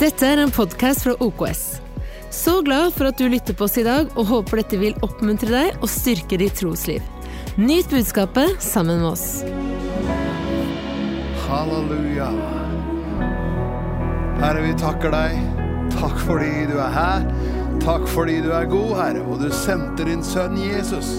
Dette er en podkast fra OKS. Så glad for at du lytter på oss i dag, og håper dette vil oppmuntre deg og styrke ditt trosliv. Nyt budskapet sammen med oss. Halleluja. Herre, vi takker deg. Takk fordi du er her. Takk fordi du er god, Herre, og du sendte din sønn Jesus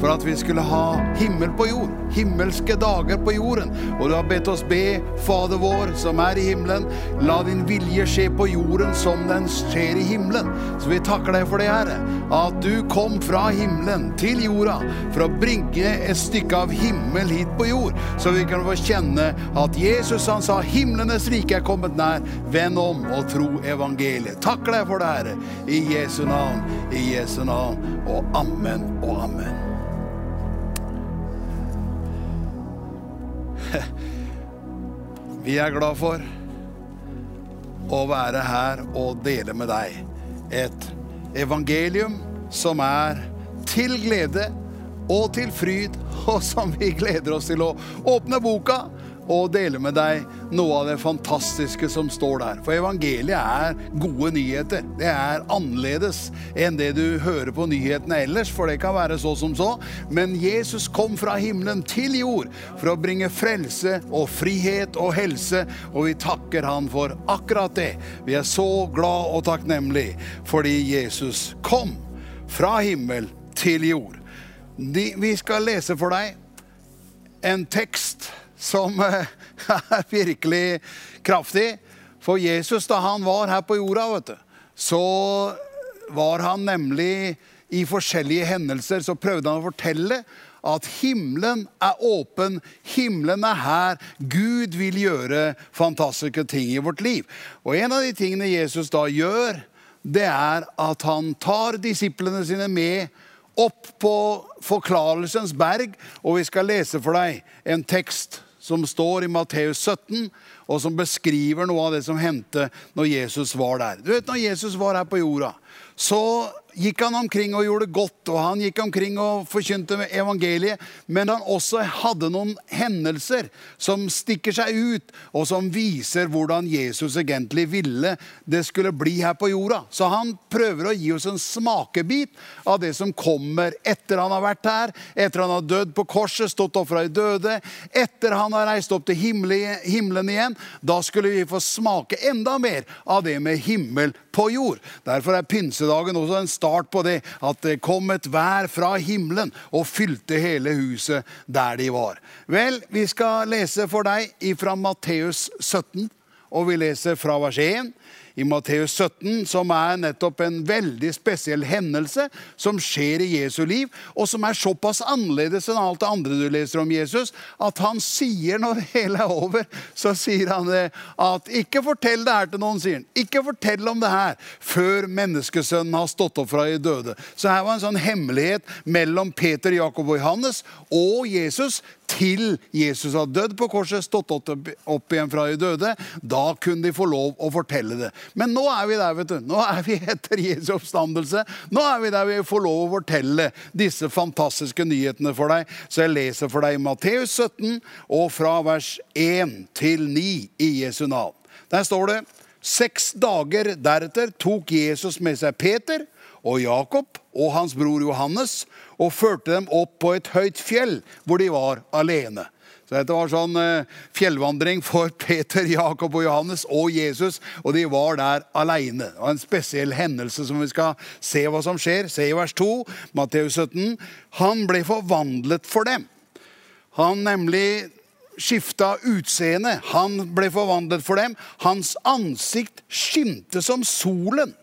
for at vi skulle ha himmel på jord. Himmelske dager på jorden. Og du har bedt oss be, Fader vår som er i himmelen, la din vilje skje på jorden som den skjer i himmelen. Så vi takker deg for det, Herre. At du kom fra himmelen til jorda for å bringe et stykke av himmel hit på jord. Så vi kan få kjenne at Jesus han sa himlenes rike er kommet nær. Vend om og tro evangeliet. Takker deg for det, Herre. I Jesu navn, i Jesu navn. Og amen og amen. Vi er glad for å være her og dele med deg et evangelium som er til glede og til fryd, og som vi gleder oss til å åpne boka og dele med deg noe av det fantastiske som står der. For evangeliet er gode nyheter. Det er annerledes enn det du hører på nyhetene ellers, for det kan være så som så. Men Jesus kom fra himmelen til jord for å bringe frelse og frihet og helse, og vi takker han for akkurat det. Vi er så glad og takknemlig fordi Jesus kom fra himmel til jord. Vi skal lese for deg en tekst som eh, er virkelig kraftig. For Jesus, da han var her på jorda, vet du, så var han nemlig i forskjellige hendelser så prøvde han å fortelle at himmelen er åpen, himmelen er her. Gud vil gjøre fantastiske ting i vårt liv. Og en av de tingene Jesus da gjør, det er at han tar disiplene sine med opp på Forklarelsens berg, og vi skal lese for deg en tekst som står i Matteus 17, og som beskriver noe av det som hendte når Jesus var der. Du vet, Når Jesus var her på jorda, så gikk han omkring og gjorde godt, og han gikk omkring og forkynte evangeliet, men han også hadde noen hendelser som stikker seg ut, og som viser hvordan Jesus egentlig ville det skulle bli her på jorda. Så han prøver å gi oss en smakebit av det som kommer etter han har vært her, etter han har dødd på korset, stått opp fra de døde, etter han har reist opp til himmelen igjen. Da skulle vi få smake enda mer av det med himmel på jord. Derfor er pinsedagen også en start på det. At det kom et vær fra himmelen og fylte hele huset der de var. Vel, vi skal lese for deg fra Matteus 17, og vi leser fra vers 1 i Matteus 17, som er nettopp en veldig spesiell hendelse som skjer i Jesu liv, og som er såpass annerledes enn alt det andre du leser om Jesus, at han sier når det hele er over, så sier han det at ikke fortell det her til noen, sier han. Ikke fortell om det her før menneskesønnen har stått opp fra de døde. Så her var en sånn hemmelighet mellom Peter, Jakob og Johannes og Jesus til Jesus har dødd på korset, stått opp igjen fra de døde. Da kunne de få lov å fortelle det. Men nå er vi der, vet du. Nå er vi etter Jesu oppstandelse. Nå er vi der vi får lov å fortelle disse fantastiske nyhetene for deg. Så jeg leser for deg Matteus 17, og fra vers 1 til 9 i Jesu navn. Der står det Seks dager deretter tok Jesus med seg Peter og Jakob og hans bror Johannes og førte dem opp på et høyt fjell hvor de var alene. Så Dette var sånn eh, fjellvandring for Peter, Jakob og Johannes og Jesus. Og de var der. Det var en spesiell hendelse som vi skal se hva som skjer. Se i vers 2, Matteus 17. Han ble forvandlet for dem. Han nemlig skifta utseende. Han ble forvandlet for dem. Hans ansikt skinte som solen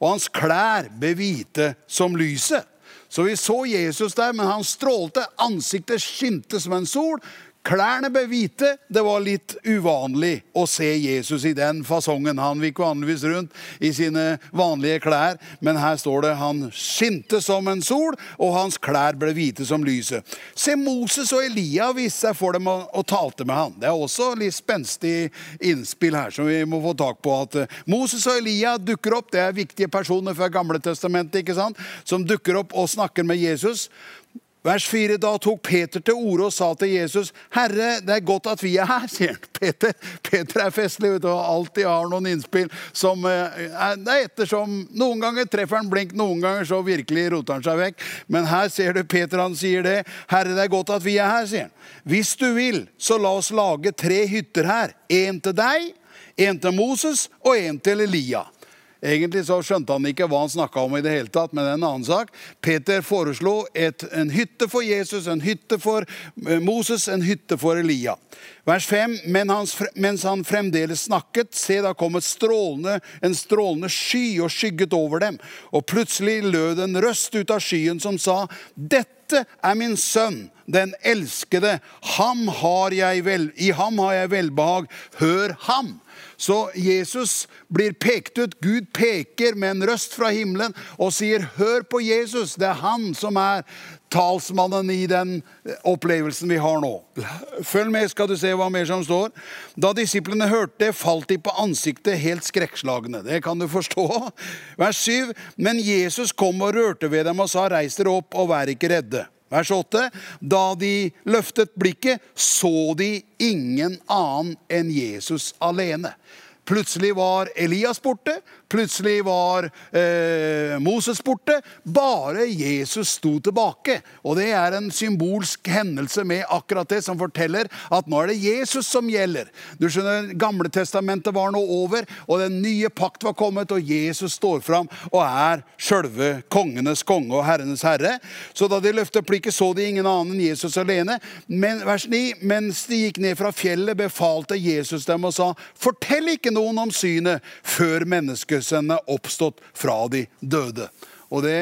og hans klær ble hvite som lyset. Så vi så Jesus der, men han strålte. Ansiktet skinte som en sol. Klærne ble hvite. Det var litt uvanlig å se Jesus i den fasongen. Han gikk vanligvis rundt i sine vanlige klær, men her står det han skinte som en sol, og hans klær ble hvite som lyset. Se, Moses og Elia viste seg for dem og, talte med han. Det er også litt spenstig innspill her som vi må få tak på. At uh, Moses og Elia dukker opp. Det er viktige personer fra Gamle testamentet ikke sant? som dukker opp og snakker med Jesus. Vers 4. Da tok Peter til orde og sa til Jesus, 'Herre, det er godt at vi er her', sier han. Peter, Peter er festlig vet du, og alltid har noen innspill som eh, det er ettersom Noen ganger treffer han blink, noen ganger så virkelig roter han seg vekk. Men her ser du Peter, han sier det. 'Herre, det er godt at vi er her', sier han. 'Hvis du vil, så la oss lage tre hytter her. En til deg, en til Moses og en til Elia'. Egentlig så skjønte han ikke hva han snakka om, i det hele tatt, men det er en annen sak. Peter foreslo et, en hytte for Jesus, en hytte for eh, Moses, en hytte for Elia. Vers 5. Men hans, mens han fremdeles snakket, se da kom strålende, en strålende sky og skygget over dem. Og plutselig lød en røst ut av skyen som sa, Dette er min sønn, den elskede. Ham har jeg vel, I ham har jeg velbehag. Hør ham. Så Jesus blir pekt ut. Gud peker med en røst fra himmelen og sier, 'Hør på Jesus'. Det er han som er talsmannen i den opplevelsen vi har nå. Følg med, skal du se hva mer som står. Da disiplene hørte det, falt de på ansiktet helt skrekkslagne. Det kan du forstå. Vers 7. Men Jesus kom og rørte ved dem og sa, 'Reis dere opp og vær ikke redde'. Vers 8. Da de løftet blikket, så de ingen annen enn Jesus alene. Plutselig var Elias borte, Plutselig var eh, Moses borte. Bare Jesus sto tilbake. Og det er en symbolsk hendelse med akkurat det, som forteller at nå er det Jesus som gjelder. Du skjønner, Gamle testamentet var nå over, og den nye pakt var kommet, og Jesus står fram og er sjølve kongenes konge og herrenes herre. Så da de løftet blikket, så de ingen annen enn Jesus alene. Men vers 9, mens de gikk ned fra fjellet, befalte Jesus dem og sa, fortell ikke noen om synet før mennesket Jerusalem er oppstått fra de døde. Og det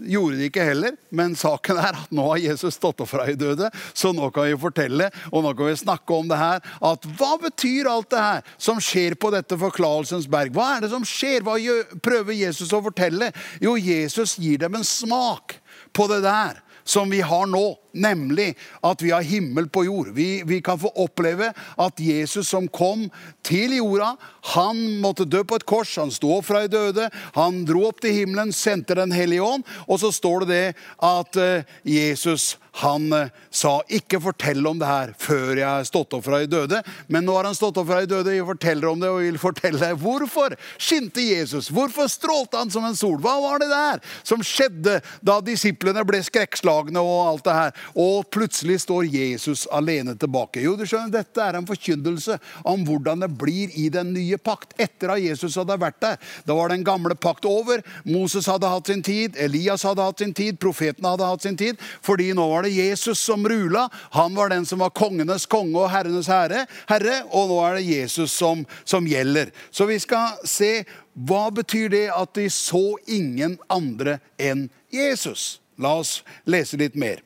gjorde de ikke heller, men saken er at nå har Jesus stått opp fra de døde. Så nå kan vi fortelle og nå kan vi snakke om det her. At hva betyr alt det her som skjer på dette forklarelsens berg? Hva er det som skjer? Hva prøver Jesus å fortelle? Jo, Jesus gir dem en smak på det der som vi har nå. Nemlig at vi har himmel på jord. Vi, vi, kan få oppleve at Jesus som kom til jorda, han måtte dø på et kors. Han sto opp fra de døde. Han dro opp til himmelen, sendte Den hellige ånd. Og så står det det at uh, Jesus han uh, sa ikke fortell om det her før jeg har stått opp fra de døde. Men nå har han stått opp fra de døde, jeg forteller om det og vil fortelle deg hvorfor skinte Jesus. Hvorfor strålte han som en sol? Hva var det der som skjedde da disiplene ble skrekkslagne og alt det her? Og plutselig står Jesus alene tilbake. Jo, du skjønner, Dette er en forkynnelse om hvordan det blir i den nye pakt. Etter at Jesus hadde vært der. Da var den gamle pakt over. Moses hadde hatt sin tid, Elias hadde hatt sin tid, profetene hadde hatt sin tid. Fordi nå var det Jesus som rula. Han var den som var kongenes konge og herrenes herre. herre og nå er det Jesus som, som gjelder. Så vi skal se hva betyr det at de så ingen andre enn Jesus? La oss lese litt mer.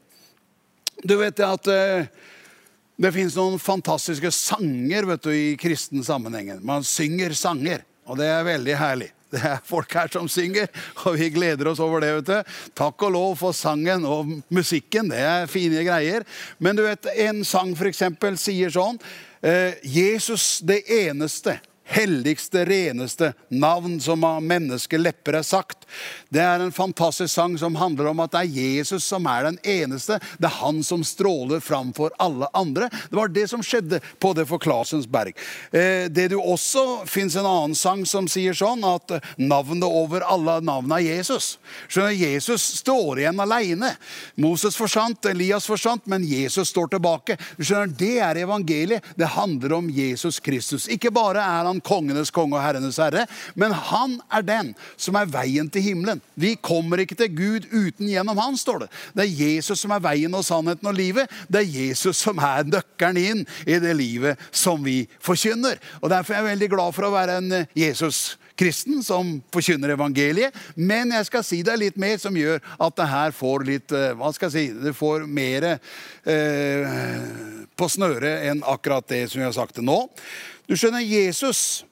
Du vet at eh, det fins noen fantastiske sanger vet du, i kristen sammenhengen. Man synger sanger, og det er veldig herlig. Det er folk her som synger, og vi gleder oss over det. vet du. Takk og lov for sangen og musikken. Det er fine greier. Men du vet, en sang f.eks. sier sånn eh, Jesus det eneste helligste, reneste navn som av menneskelepper er sagt. Det er en fantastisk sang som handler om at det er Jesus som er den eneste. Det er han som stråler framfor alle andre. Det var det som skjedde på det for Klasens berg. Eh, det du også fins en annen sang som sier sånn at navnet over alle navnene er Jesus. Skjønner, Jesus står igjen aleine. Moses forsvant, Elias forsvant, men Jesus står tilbake. Skjønner, Det er evangeliet. Det handler om Jesus Kristus. Ikke bare er han han kongenes konge og herrenes herre. Men han er den som er veien til himmelen. Vi kommer ikke til Gud uten gjennom han, står det. Det er Jesus som er veien og sannheten og livet. Det er Jesus som er nøkkelen inn i det livet som vi forkynner. Og Derfor er jeg veldig glad for å være en eh, Jesus-kristen som forkynner evangeliet. Men jeg skal si deg litt mer som gjør at det her får litt eh, Hva skal jeg si? Det får mer eh, på snøret enn akkurat det som vi har sagt det nå. Du skjønner, Jesus,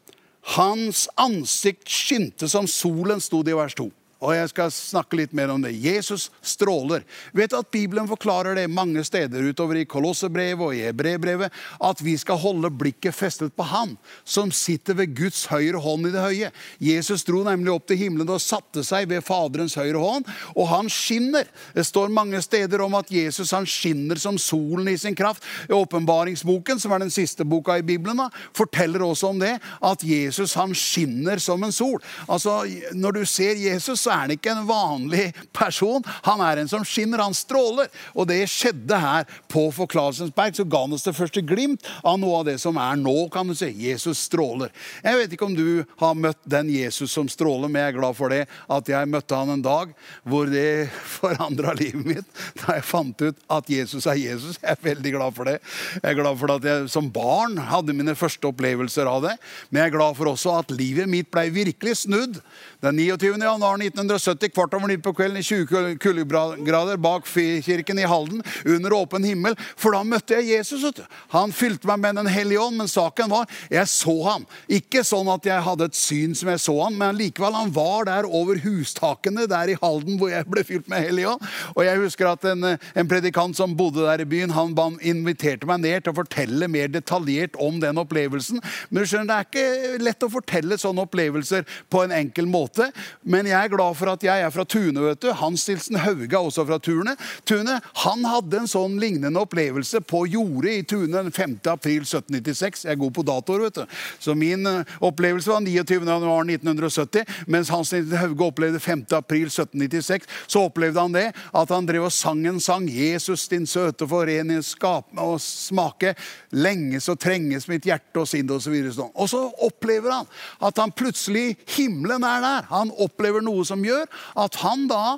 hans ansikt skinte som solen, sto det i vers 2. Og jeg skal snakke litt mer om det. Jesus stråler. Vet at Bibelen forklarer det mange steder utover i Kolossebrevet og i Hebrebrevet, at vi skal holde blikket festet på Han som sitter ved Guds høyre hånd i det høye. Jesus dro nemlig opp til himmelen og satte seg ved Faderens høyre hånd, og han skinner. Det står mange steder om at Jesus han skinner som solen i sin kraft. I Åpenbaringsboken, som er den siste boka i Bibelen, da, forteller også om det, at Jesus han skinner som en sol. Altså, Når du ser Jesus, så er han ikke en vanlig person. Han er en som skinner. Han stråler. Og det skjedde her på Forklarelsens berg. Så ga han oss det første glimt av noe av det som er nå, kan du si. Jesus stråler. Jeg vet ikke om du har møtt den Jesus som stråler, men jeg er glad for det. At jeg møtte han en dag hvor det forandra livet mitt. Da jeg fant ut at Jesus er Jesus. Jeg er veldig glad for det. Jeg er glad for at jeg som barn hadde mine første opplevelser av det. Men jeg er glad for også at livet mitt ble virkelig snudd den 29. januar 1970, kvart over ni på kvelden, i 20 kuldegrader bak kirken i Halden, under åpen himmel. For da møtte jeg Jesus. Han fylte meg med Den hellige ånd, men saken var jeg så ham. Ikke sånn at jeg hadde et syn som jeg så ham, men likevel, han var der over hustakene der i Halden hvor jeg ble fylt med hellig ånd. Og jeg husker at en, en predikant som bodde der i byen, han inviterte meg ned til å fortelle mer detaljert om den opplevelsen. Men du skjønner, det er ikke lett å fortelle sånne opplevelser på en enkel måte. Men jeg er glad for at jeg er fra Tune. vet du. Hans Nilsen Hauge er også fra Tune. Tune han hadde en sånn lignende opplevelse på jordet i Tune den 5. april 1796. Jeg er god på datoer, vet du. Så min uh, opplevelse var 29. januar 1970. Mens Hans Nilsen Hauge opplevde 5. april 1796, så opplevde han det at han drev og sang en sang. 'Jesus, din søte forening, skape og smake'. Lenges og trenges mitt hjerte og sinn osv. Og, så og så opplever han at han plutselig Himmelen er der. Han opplever noe som gjør at han da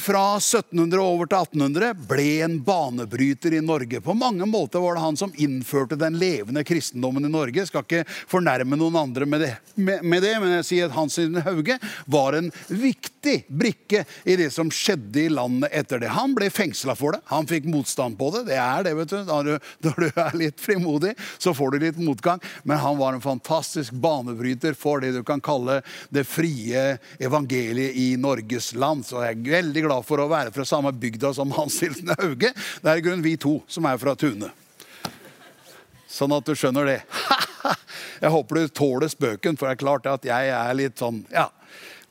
fra 1700 over til 1800 ble en banebryter i Norge. På mange måter var det han som innførte den levende kristendommen i Norge. Jeg skal ikke fornærme noen andre med det, med, med det men jeg sier at Hans Hauge var en viktig brikke i det som skjedde i landet etter det. Han ble fengsla for det. Han fikk motstand på det. Det er det, vet du. Når, du. når du er litt frimodig, så får du litt motgang. Men han var en fantastisk banebryter for det du kan kalle det frie evangeliet i Norges land. Så jeg veldig glad for å være fra samme bygda som Hans Hilsen Hauge. Det er i grunnen vi to som er fra Tune. Sånn at du skjønner det. Jeg håper du tåler spøken, for det er klart at jeg er litt sånn ja,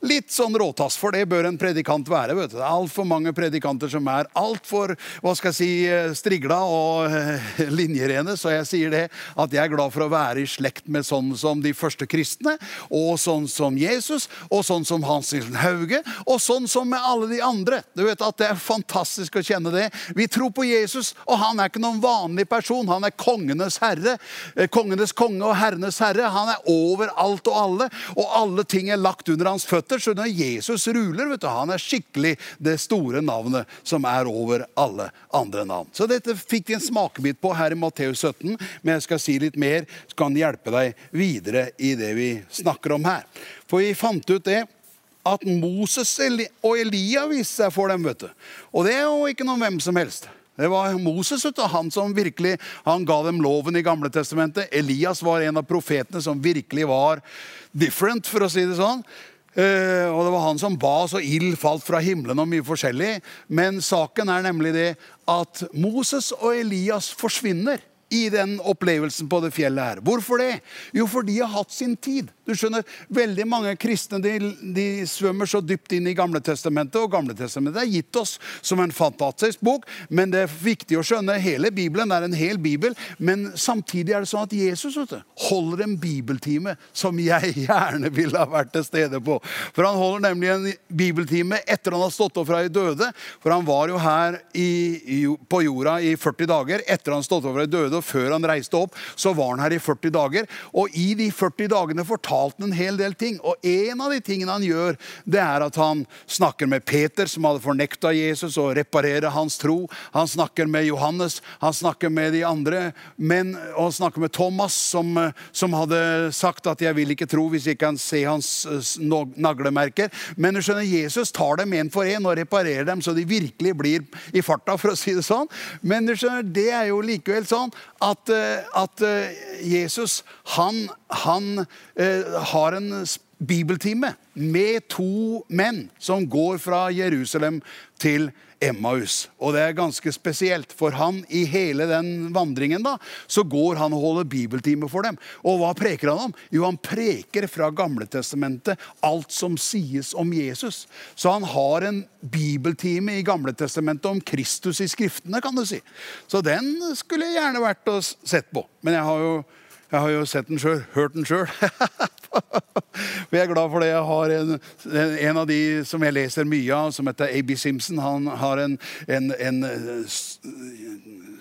Litt sånn råtass, for det bør en predikant være. vet du. Det er altfor mange predikanter som er altfor hva skal jeg si, eh, strigla og uh, linjerene. Så jeg sier det at jeg er glad for å være i slekt med sånn som de første kristne, og sånn som Jesus, og sånn som Hans Nilsen Hauge, og sånn som med alle de andre. Du vet at Det er fantastisk å kjenne det. Vi tror på Jesus, og han er ikke noen vanlig person. Han er kongenes herre, eh, kongenes konge og herrenes herre. Han er over alt og alle, og alle ting er lagt under hans føtter møter, så når Jesus ruler, vet du, han er skikkelig det store navnet som er over alle andre navn. Så dette fikk vi en smakebit på her i Matteus 17, men jeg skal si litt mer, så kan hjelpe deg videre i det vi snakker om her. For vi fant ut det at Moses og Elia viste seg for dem. vet du. Og det er jo ikke noen hvem som helst. Det var Moses han som virkelig han ga dem loven i Gamle Testamentet. Elias var en av profetene som virkelig var different, for å si det sånn. Uh, og det var han som ba så ild falt fra himmelen og mye forskjellig. Men saken er nemlig det at Moses og Elias forsvinner i den opplevelsen på det fjellet her. Hvorfor det? Jo, for de har hatt sin tid. Du skjønner, Veldig mange kristne de, de svømmer så dypt inn i Gamle Testamentet, og Gamle Testamentet er gitt oss som en fantastisk bok, men det er viktig å skjønne hele Bibelen er en hel bibel. Men samtidig er det sånn at Jesus du, holder en bibeltime som jeg gjerne ville ha vært til stede på. For han holder nemlig en bibeltime etter han har stått opp fra de døde. For han var jo her i, på jorda i 40 dager etter han stått opp fra de døde og før han reiste opp, så var han her i 40 dager. Og i de 40 dagene fortalte han en hel del ting. Og en av de tingene han gjør, det er at han snakker med Peter, som hadde fornekta Jesus, og reparerer hans tro. Han snakker med Johannes, han snakker med de andre, men, og han snakker med Thomas, som, som hadde sagt at 'jeg vil ikke tro hvis jeg kan se hans naglemerker'. Men du skjønner, Jesus tar dem en for en og reparerer dem så de virkelig blir i farta, for å si det sånn. Men du skjønner, det er jo likevel sånn at, eh, at eh, Jesus han, han eh, har en bibeltime med to menn som går fra Jerusalem til Emmaus. Og det er ganske spesielt, for han i hele den vandringen da, så går han og holder bibeltime for dem. Og hva preker han om? Jo, han preker fra Gamletestamentet alt som sies om Jesus. Så han har en bibeltime i Gamletestamentet om Kristus i Skriftene, kan du si. Så den skulle gjerne vært og sett på. Men jeg har jo, jeg har jo sett den sjøl, hørt den sjøl. jeg er glad for det. Jeg har en, en, av de som jeg leser mye av, som heter AB Simpson. Han har en, en, en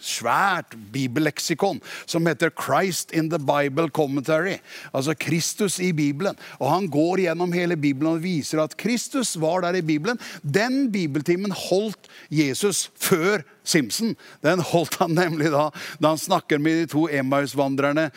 svært bibelleksikon som heter Christ in the Bible Commentary. Altså Kristus i Bibelen. Og han går gjennom hele Bibelen og viser at Kristus var der i Bibelen. Den bibeltimen holdt Jesus før Simpson. Den holdt han nemlig da da han snakker med de to Emmaus-vandrerne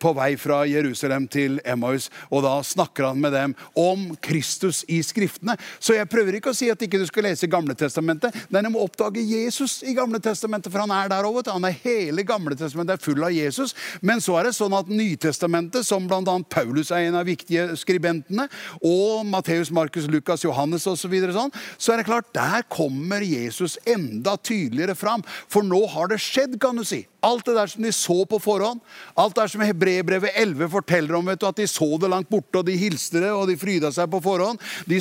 på vei fra Jerusalem til Emmaus. Og da snakker han med dem om Kristus i Skriftene. Så jeg prøver ikke å si at ikke du skal lese Gamletestamentet, men du må oppdage Jesus i Gamletestamentet, for han er der òg. Han er hele Gamletestamentet er full av Jesus. Men så er det sånn at Nytestamentet, som bl.a. Paulus er en av viktige skribentene, og Matteus, Markus, Lukas, Johannes osv., så, videre, sånn, så er det klart, der kommer Jesus enda tydeligere fram. For nå har det skjedd, kan du si. Alt det der som de så på forhånd. Alt det der som Hebrebrevet 11 forteller om. vet du, At de så det langt borte, og de hilste det, og de fryda seg på forhånd. De,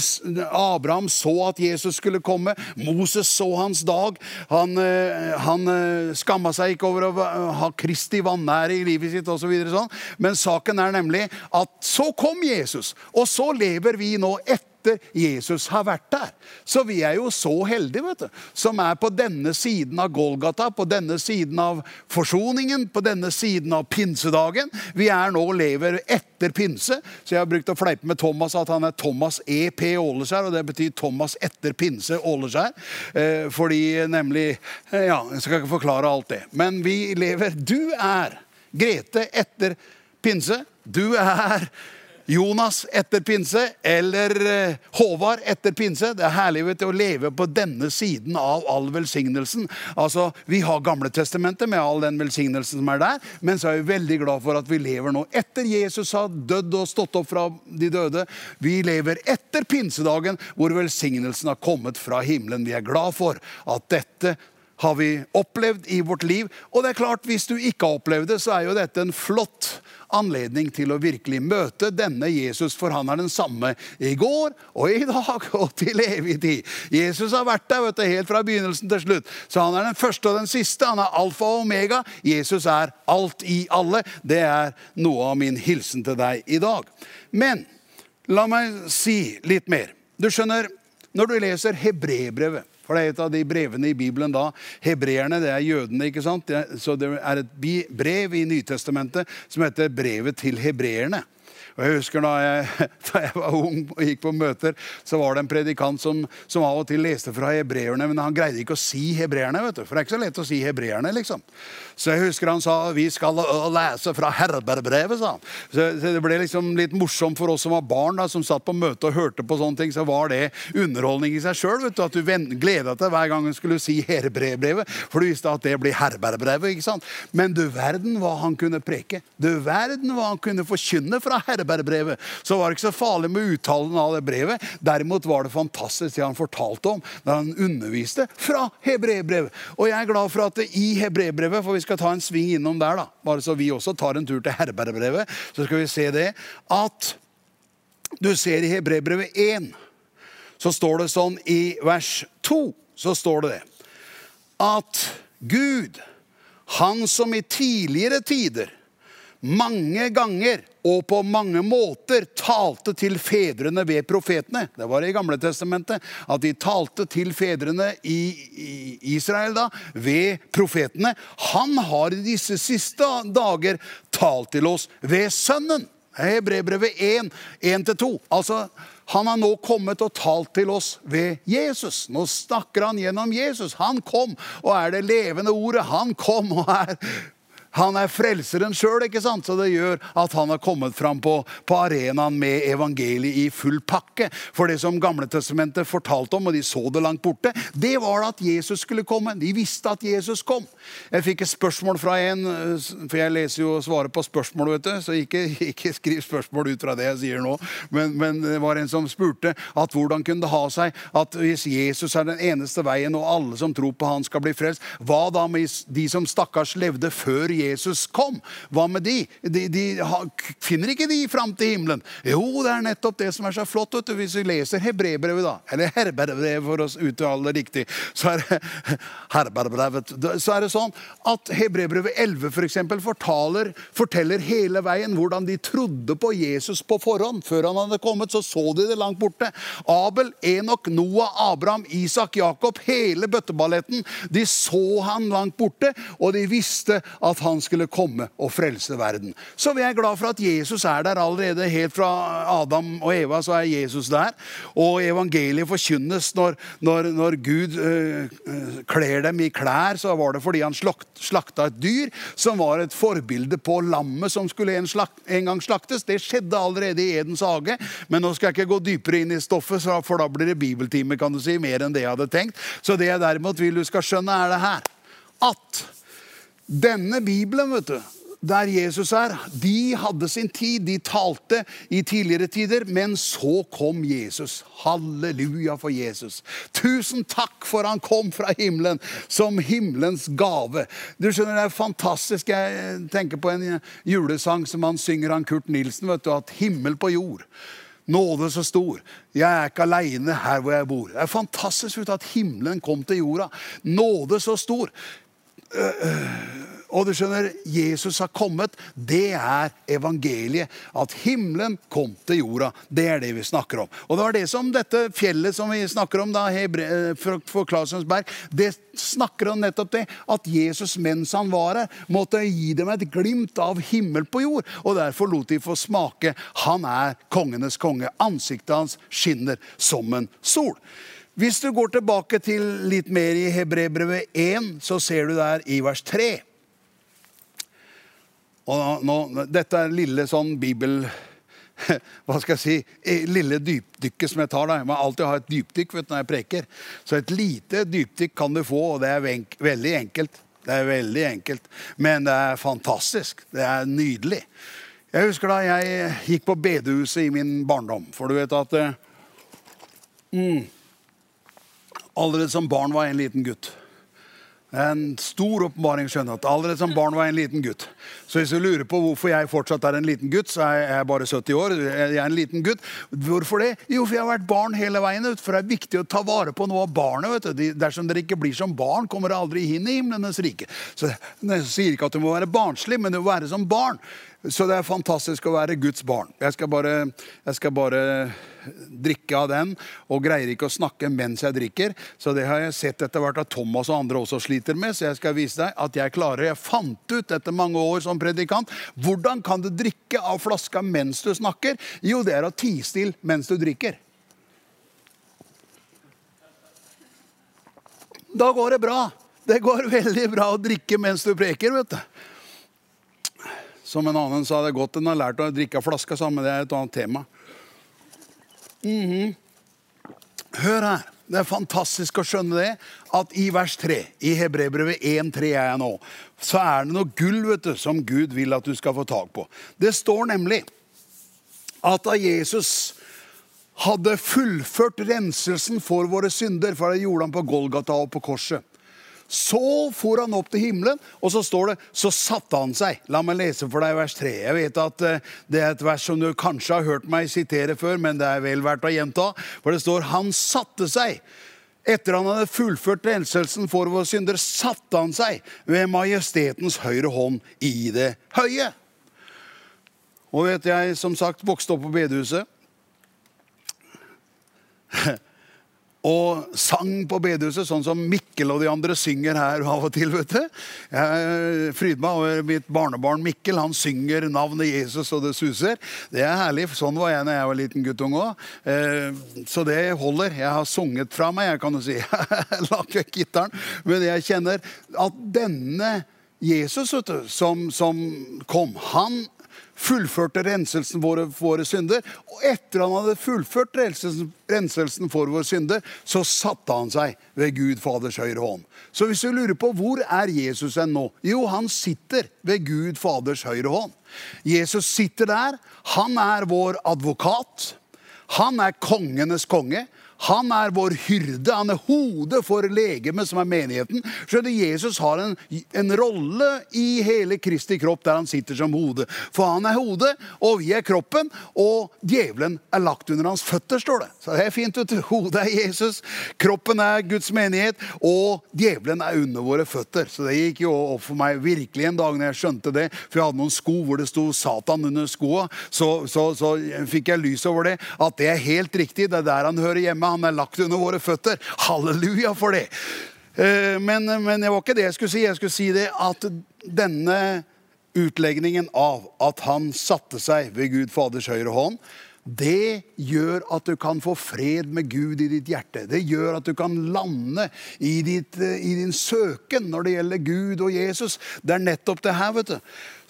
Abraham så at Jesus skulle komme. Moses så hans dag. Han, eh, han eh, skamma seg ikke over å ha Kristi vanære i livet sitt osv. Så sånn. Men saken er nemlig at så kom Jesus, og så lever vi nå etter etter Jesus har vært der. Så vi er jo så heldige, vet du, som er på denne siden av Golgata, på denne siden av forsoningen, på denne siden av pinsedagen. Vi er nå lever etter pinse. Så jeg har brukt å fleipe med Thomas at han er Thomas E.P. Åleskjær, og det betyr Thomas etter pinse Åleskjær. Eh, fordi nemlig eh, Ja, jeg skal ikke forklare alt det. Men vi lever Du er Grete etter pinse. Du er Jonas etter pinse eller eh, Håvard etter pinse. Det er herlig vet du, å leve på denne siden av all velsignelsen. Altså, Vi har Gamletestamentet med all den velsignelsen som er der, men så er vi veldig glad for at vi lever nå etter Jesus har dødd og stått opp fra de døde. Vi lever etter pinsedagen, hvor velsignelsen har kommet fra himmelen. Vi er glad for at dette har vi opplevd i vårt liv. Og det er klart, hvis du ikke har opplevd det, så er jo dette en flott anledning til å virkelig møte denne Jesus, for han er den samme i går og i dag og til evig tid. Jesus har vært der vet du, helt fra begynnelsen til slutt. Så han er den første og den siste. Han er alfa og omega. Jesus er alt i alle. Det er noe av min hilsen til deg i dag. Men la meg si litt mer. Du skjønner, når du leser Hebrebrevet for det er et av de brevene i Bibelen da. Hebreerne, det er jødene. ikke sant? Så det er et brev i Nytestamentet som heter Brevet til hebreerne. Og jeg husker da jeg, da jeg, var ung og gikk på møter, så var det en predikant som, som av og til leste fra hebreerne, men han greide ikke å si hebreerne. vet du, For det er ikke så lett å si hebreerne, liksom. Så jeg husker han sa vi skal lese fra Herberbrevet, sa han. Så, så det ble liksom litt morsomt for oss som var barn, da, som satt på møte og hørte på sånne ting. Så var det underholdning i seg sjøl. At du gleda deg hver gang du skulle si Herberbrevet, for du visste at det blir Herberbrevet. ikke sant? Men du verden hva han kunne preke. Du verden hva han kunne forkynne fra Herberbrevet Hebreerbrevet, så var det ikke så farlig med uttalen av det brevet. Derimot var det fantastisk det han fortalte om da han underviste fra hebreerbrevet. Og jeg er glad for at i hebreerbrevet, for vi skal ta en sving innom der, da, bare så vi også tar en tur til Herberbrevet, så skal vi se det, at du ser i hebreerbrevet 1, så står det sånn i vers 2, så står det det, at Gud, han som i tidligere tider mange ganger og på mange måter talte til fedrene ved profetene. Det var i Gamle Testamentet at de talte til fedrene i Israel da, ved profetene. Han har i disse siste dager talt til oss ved Sønnen. Brevbrevet 1, 1-2. Altså, han har nå kommet og talt til oss ved Jesus. Nå snakker han gjennom Jesus. Han kom og er det levende ordet. Han kom og er Han er frelseren sjøl, så det gjør at han har kommet fram på, på, arenaen med evangeliet i full pakke. For det som Gamletestamentet fortalte om, og de så det langt borte, det var at Jesus skulle komme. De visste at Jesus kom. Jeg fikk et spørsmål fra en, for jeg leser jo og svarer på spørsmål, vet du, så ikke, ikke skriv spørsmål ut fra det jeg sier nå. Men, men, det var en som spurte at hvordan kunne det ha seg at hvis Jesus er den eneste veien, og alle som tror på han skal bli frelst, hva da med de som stakkars levde før Jesus? Jesus kom. Hva med de? De, de finner ikke de fram til himmelen? Jo, det er nettopp det som er så flott. vet du, Hvis vi leser Hebrebrevet, da, eller herberbrevet for å uttale det riktig, så er så er det sånn at Hebrebrevet 11 for eksempel, fortaler, forteller hele veien hvordan de trodde på Jesus på forhånd. Før han hadde kommet, så så de det langt borte. Abel, Enok, Noah, Abraham, Isak, Jakob, hele bøtteballetten. De så han langt borte, og de visste at han han skulle komme og frelse verden. Så vi er glad for at Jesus er der allerede. Helt fra Adam og Eva så er Jesus der. Og evangeliet forkynnes når, når, når Gud øh, kler dem i klær, så var det fordi han slakt, slakta et dyr som var et forbilde på lammet som skulle en, slakt, en, gang slaktes. Det skjedde allerede i Edens hage. Men nå skal jeg ikke gå dypere inn i stoffet, for da blir det bibeltime, kan du si, mer enn det jeg hadde tenkt. Så det jeg derimot vil du skal skjønne, er det her. At denne Bibelen, vet du, der Jesus er, de hadde sin tid. De talte i tidligere tider, men så kom Jesus. Halleluja for Jesus. Tusen takk for han kom fra himmelen som himmelens gave. Du skjønner, Det er fantastisk. Jeg tenker på en julesang som han synger, han Kurt Nilsen. vet du, at himmel på jord. Nåde så stor. Jeg er ikke aleine her hvor jeg bor. Det er fantastisk at himmelen kom til jorda. Nåde så stor. Og du skjønner, Jesus har kommet. Det er evangeliet. At himmelen kom til jorda. Det er det vi snakker om. Og det var det som dette fjellet som vi snakker om, da, for for Klasensberg, det snakker om nettopp det. At Jesus mens han var her, måtte gi dem et glimt av himmel på jord. Og derfor lot de få smake. Han er kongenes konge. Ansiktet hans skinner som en sol. Hvis du går tilbake til litt mer i Hebrebrevet 1, så ser du der i vers 3. Og nå, dette er lille sånn bibel... Hva skal jeg si? Lille dypdykket som jeg tar. da. Jeg må alltid ha et dypdykk vet, når jeg preker. Så et lite dypdykk kan du få, og det er veldig enkelt. Det er veldig enkelt, men det er fantastisk. Det er nydelig. Jeg husker da jeg gikk på bedehuset i min barndom. For du vet at eh, mm, Allerede som barn var jeg en liten gutt. En stor åpenbaring. skjønner at Allerede som barn var jeg en liten gutt. Så hvis du lurer på hvorfor jeg fortsatt er en liten gutt, så er jeg bare 70 år. Jeg er en liten gutt. Hvorfor det? Jo, for jeg har vært barn hele veien. For det er viktig å ta vare på noe av barnet. vet du. Dersom dere ikke blir som barn, kommer dere aldri inn i himlenes rike. Så Jeg sier ikke at du må være barnslig, men du må være som barn. Så det er fantastisk å være Guds barn. Jeg skal bare, jeg skal bare drikke av den, og greier ikke å snakke mens jeg drikker. Så det har jeg sett etter hvert at Thomas og andre også sliter med. Så jeg skal vise deg at jeg klarer Jeg fant ut etter mange år som predikant hvordan kan du drikke av flaska mens du snakker. Jo, det er å tie stille mens du drikker. Da går det bra. Det går veldig bra å drikke mens du preker. vet du. Som en annen sa, det er godt en har lært å drikke av flaska sammen. Det er et annet tema. Mm -hmm. Hør her. Det er fantastisk å skjønne det. At i vers 3, i Hebrebrevet 1,3 er jeg nå, så er det noe gull vet du, som Gud vil at du skal få tak på. Det står nemlig at da Jesus hadde fullført renselsen for våre synder, for det gjorde han på Golgata og på korset så for han opp til himmelen, og så står det så satte han seg. La meg lese for deg vers 3. Jeg vet at eh, det er et vers som du kanskje har hørt meg sitere før, men det er vel verdt å gjenta. For det står 'han satte seg'. Etter han hadde fullført renselsen for våre synder, satte han seg ved majestetens høyre hånd i det høye. Og vet jeg, som sagt, vokste opp på bedehuset. og sang på bedehuset, sånn som Mikkel og de andre synger her av og til. vet du. Jeg fryder meg over mitt barnebarn Mikkel. Han synger navnet Jesus, og det suser. Det er herlig. Sånn var jeg da jeg var liten guttunge òg. Eh, så det holder. Jeg har sunget fra meg, jeg kan jo si. Lagt vekk gitaren. Men jeg kjenner at denne Jesus vet du, som, som kom, han fullførte renselsen for våre synder. Og etter han hadde fullført renselsen, for våre synder, så satte han seg ved Gud Faders høyre hånd. Så hvis du lurer på hvor er Jesus enn nå? Jo, han sitter ved Gud Faders høyre hånd. Jesus sitter der. Han er vår advokat. Han er kongenes konge. Han er vår hyrde. Han er hodet for legemet, som er menigheten. Skjønner Jesus har en, en rolle i hele Kristi kropp der han sitter som hode. For han er hodet, og vi er kroppen, og djevelen er lagt under hans føtter, står det. Så det er fint, du. Hodet er Jesus, kroppen er Guds menighet, og djevelen er under våre føtter. Så det gikk jo opp for meg virkelig en dag når jeg skjønte det. For jeg hadde noen sko hvor det sto Satan under skoa. Så, så, så fikk jeg lys over det. At det er helt riktig. Det er der han hører hjemme han er lagt under våre føtter. Halleluja for det. Eh, men, men det var ikke det jeg skulle si. Jeg skulle si det at denne utlegningen av at han satte seg ved Gud Faders høyre hånd, det gjør at du kan få fred med Gud i ditt hjerte. Det gjør at du kan lande i, ditt, i din søken når det gjelder Gud og Jesus. Det er nettopp det her, vet du.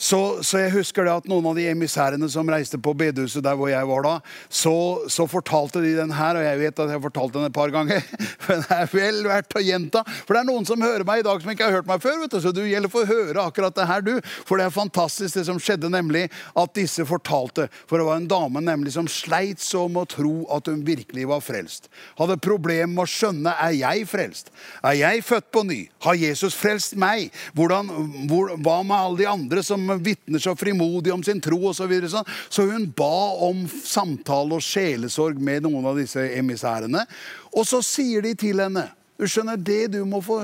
Så, så, jeg husker det at noen av de emissærene som reiste på bedehuset der hvor jeg var da, så, så, fortalte de den her, og jeg vet at jeg har fortalt den et par ganger. For det er vel verdt å gjenta. For det er noen som hører meg i dag som ikke har hørt meg før. vet du, Så du gjelder for å høre akkurat det her, du. For det er fantastisk det som skjedde, nemlig at disse fortalte. For det var en dame nemlig som sleit så med å tro at hun virkelig var frelst. Hadde problemer med å skjønne er jeg frelst. Er jeg født på ny? Har Jesus frelst meg? Hvordan, hvor, hva med alle de andre som vitner så frimodig om sin tro osv. Så, videre, så hun ba om samtale og sjelesorg med noen av disse emissærene. Og så sier de til henne Du skjønner, det du må få,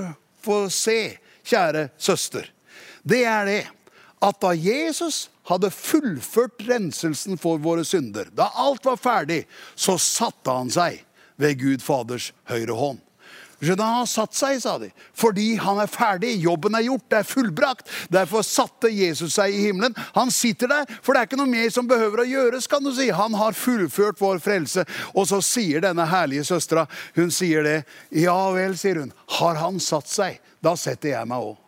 få se, kjære søster, det er det at da Jesus hadde fullført renselsen for våre synder, da alt var ferdig, så satte han seg ved Gud Faders høyre hånd. Han har satt seg, sa de, fordi han er ferdig. Jobben er gjort, det er fullbrakt. Derfor satte Jesus seg i himmelen. Han sitter der, for det er ikke noe mer som behøver å gjøres. kan du si. Han har fullført vår frelse. Og så sier denne herlige søstera, hun sier det. Ja vel, sier hun. Har han satt seg, da setter jeg meg òg.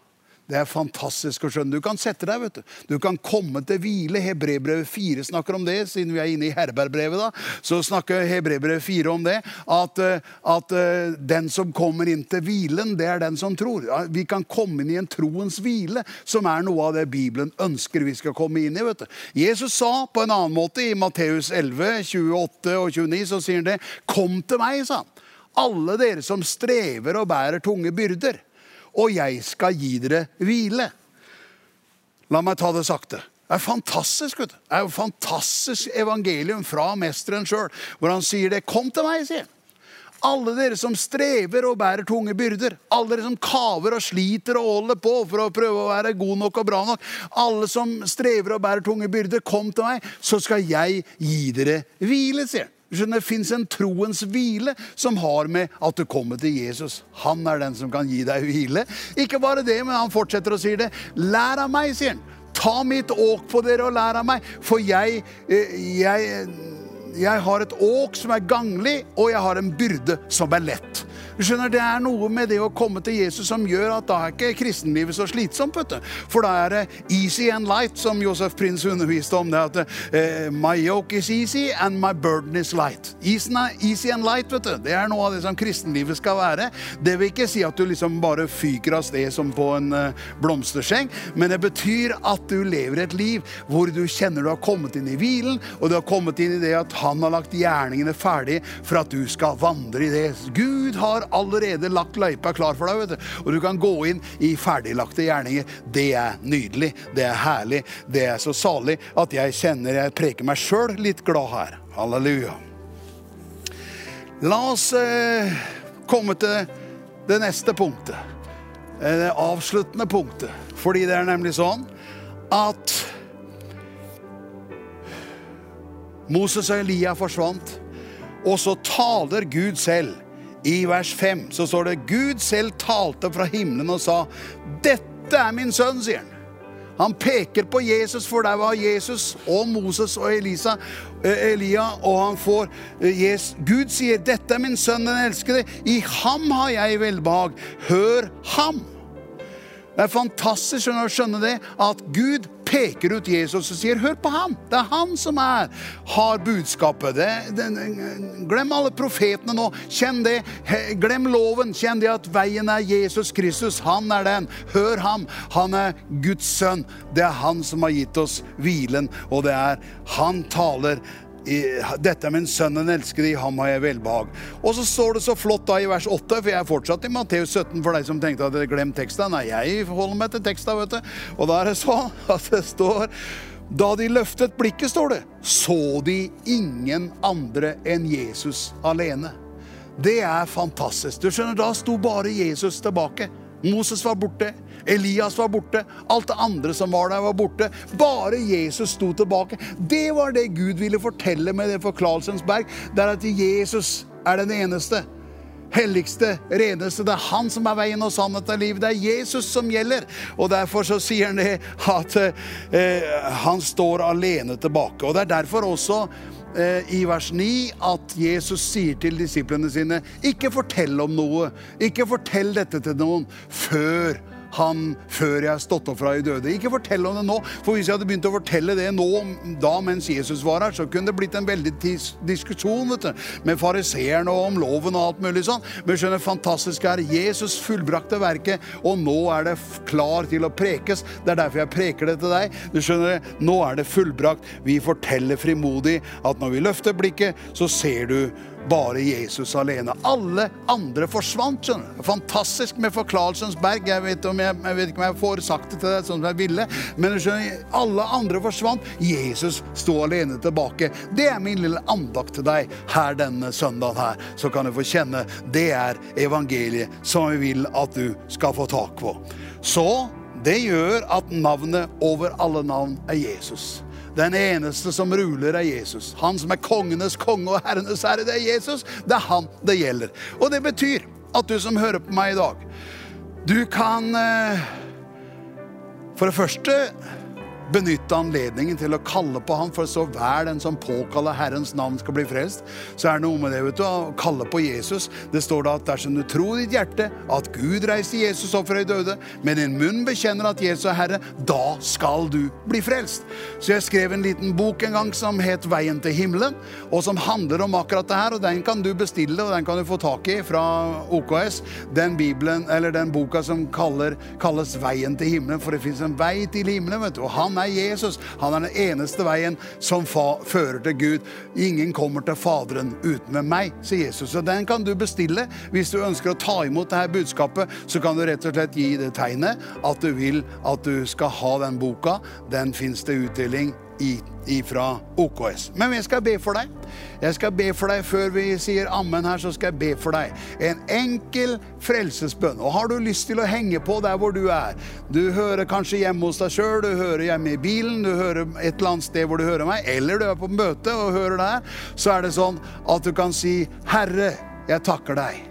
Det er fantastisk å skjønne. Du kan sette deg, vet du. Du kan komme til hvile. Hebrebrevet 4 snakker om det, siden vi er inne i Herbergbrevet. da, Så snakker Hebrebrevet 4 om det. At, eh, at, eh, den som kommer inn til hvilen, det er den som tror. Vi kan komme inn i en troens hvile, som er noe av det Bibelen ønsker vi skal komme inn i. vet du. Jesus sa på en annen måte i Matteus 11, 28 og 29, så sier han det. Kom til meg, sa han. Alle dere som strever og bærer tunge byrder og jeg skal gi dere hvile. La meg ta det sakte. Det er fantastisk. vet. Det er jo fantastisk evangelium fra mesteren sjøl, hvor han sier det. Kom til meg, sier han. Alle dere som strever og bærer tunge byrder. Alle dere som kaver og sliter og holder på for å prøve å være god nok og bra nok. Alle som strever og bærer tunge byrder, kom til meg, så skal jeg gi dere hvile, sier han. Det fins en troens hvile som har med at du kommer til Jesus. Han er den som kan gi deg hvile. Ikke bare det, men han fortsetter å si det. Lær av meg, sier han. Ta mitt åk på dere og lær av meg, for jeg, eh, jeg, jeg har et åk som er ganglig, og jeg har en byrde som er lett. Du skjønner, Det er noe med det å komme til Jesus som gjør at da er ikke kristenlivet så slitsomt. vet du. For da er det easy and light, som Josef Prins underviste om. det at uh, My yoke is easy and my burden is light. Easy and light, vet du. Det er noe av det som kristenlivet skal være. Det vil ikke si at du liksom bare fyker av sted som på en uh, blomsterseng, men det betyr at du lever et liv hvor du kjenner du har kommet inn i hvilen, og du har kommet inn i det at han har lagt gjerningene ferdig for at du skal vandre i det. Gud har allerede lagt løypa klar for deg. vet du. Og du kan gå inn i ferdiglagte gjerninger. Det er nydelig, det er herlig, det er så salig at jeg kjenner jeg preker meg sjøl litt glad her. Halleluja. La oss eh, komme til det neste punktet. Eh, det avsluttende punktet. Fordi det er nemlig sånn at Moses og Elia forsvant, og så taler Gud selv i vers 5 så står det Gud selv talte fra himmelen og sa, 'Dette er min sønn', sier han. Han peker på Jesus, for der var Jesus og Moses og Elisa, eh, Elia. Og han får. Eh, Gud sier, 'Dette er min sønn, den elskede. I ham har jeg velbehag. Hør ham.' Det er fantastisk å skjønne det, at Gud peker ut Jesus og sier 'hør på ham'. Det er han som er, har budskapet. Det, det, glem alle profetene nå. Kjenn det. Glem loven. Kjenn det at veien er Jesus Kristus. Han er den. Hør ham. Han er Guds sønn. Det er han som har gitt oss hvilen, og det er han taler dette er min sønn, den elskede, i ham har jeg velbehag. Og så står det så flott da i vers 8, for jeg er fortsatt i Matteus 17 for deg som tenkte at dere glemte teksten. Nei, jeg holder meg til teksten, vet du. Og da er det sånn at det står da de løftet blikket, står det, så de ingen andre enn Jesus alene. Det er fantastisk. Du skjønner, Da sto bare Jesus tilbake. Moses var borte. Elias var borte. Alt det andre som var der, var borte. Bare Jesus sto tilbake. Det var det Gud ville fortelle med det forklarelsens berg. Det er at Jesus er den eneste. Helligste, reneste. Det er han som er veien og sannheten av livet. Det er Jesus som gjelder. Og derfor så sier han det at eh, han står alene tilbake. Og det er derfor også i vers 9 at Jesus sier til disiplene sine ikke fortell om noe. Ikke fortell dette til noen før han før jeg har stått opp fra de døde. Ikke fortell om det nå, for hvis jeg hadde begynt å fortelle det nå, da mens Jesus var her, så kunne det blitt en veldig diskusjon vet du, med fariseerne og om loven og alt mulig sånn. Men skjønner, fantastisk er Jesus fullbrakte verket, og nå er det klar til å prekes. Det er derfor jeg preker det til deg. Du skjønner, Nå er det fullbrakt. Vi forteller frimodig at når vi løfter blikket, så ser du bare Jesus alene. Alle andre forsvant. skjønner Fantastisk med Forklarelsens berg. Jeg vet, jeg, jeg vet, ikke om jeg får sagt det til deg sånn som jeg ville, men skjønner, alle andre forsvant. Jesus sto alene tilbake. Det er min lille andakt til deg her denne søndagen her. Så kan du få kjenne det er evangeliet som vi vil at du skal få tak på. Så det gjør at navnet over alle navn er Jesus. Den eneste som ruler, er Jesus. Han som er kongenes konge og herrenes herre, det er Jesus. Det er han det gjelder. Og det betyr at du som hører på meg i dag, du kan eh, For det første benytte anledningen til å kalle på ham, for så hver den som påkaller Herrens navn, skal bli frelst. Så er det noe med det vet du, å kalle på Jesus. Det står da at dersom du tror i ditt hjerte at Gud reiste Jesus opp fra de døde, med din munn bekjenner at Jesus er Herre, da skal du bli frelst. Så jeg skrev en liten bok en gang som het Veien til himmelen, og som handler om akkurat det her. og Den kan du bestille, og den kan du få tak i fra OKS. Den bibelen, eller den boka som kaller, kalles Veien til himmelen, for det fins en vei til himmelen. vet du, og han er Jesus. Han er den eneste veien som fører til Gud. Ingen kommer til Faderen uten meg, sier Jesus. Så den kan du bestille. Hvis du ønsker å ta imot dette budskapet, så kan du rett og slett gi det tegnet at du vil at du skal ha den boka. Den fins til utdeling fra OKS. Men jeg skal be for deg. Jeg skal be for deg Før vi sier ammen her, så skal jeg be for deg. En enkel frelsesbønn. Og har du lyst til å henge på der hvor du er Du hører kanskje hjemme hos deg sjøl, du hører hjemme i bilen, du hører et eller annet sted hvor du hører meg, eller du er på møte og hører det her, så er det sånn at du kan si Herre, jeg takker deg.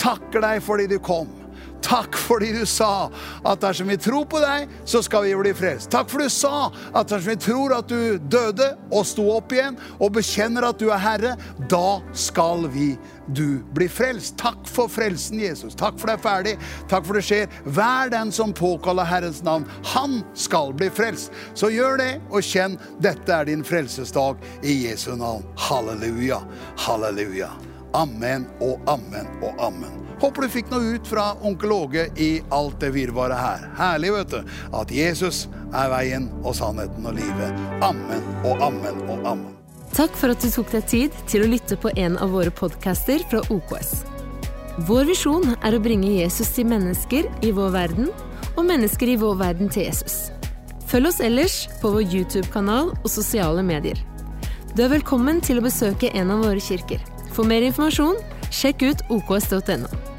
Takker deg fordi du kom. Takk fordi du sa at dersom vi tror på deg, så skal vi bli frelst. Takk for du sa at dersom vi tror at du døde og sto opp igjen, og bekjenner at du er Herre, da skal vi du bli frelst. Takk for frelsen, Jesus. Takk for det er ferdig. Takk for det skjer. Hver den som påkaller Herrens navn, han skal bli frelst. Så gjør det, og kjenn dette er din frelsesdag i Jesu navn. Halleluja. Halleluja. Amen og amen og amen. Håper du fikk noe ut fra onkel Åge i alt det virvaret her. Herlig, vet du, at Jesus er veien og sannheten og livet. Amen og amen og amen. Takk for at du tok deg tid til å lytte på en av våre podcaster fra OKS. Vår visjon er å bringe Jesus til mennesker i vår verden, og mennesker i vår verden til Jesus. Følg oss ellers på vår YouTube-kanal og sosiale medier. Du er velkommen til å besøke en av våre kirker. For mer informasjon, sjekk ut oks.no.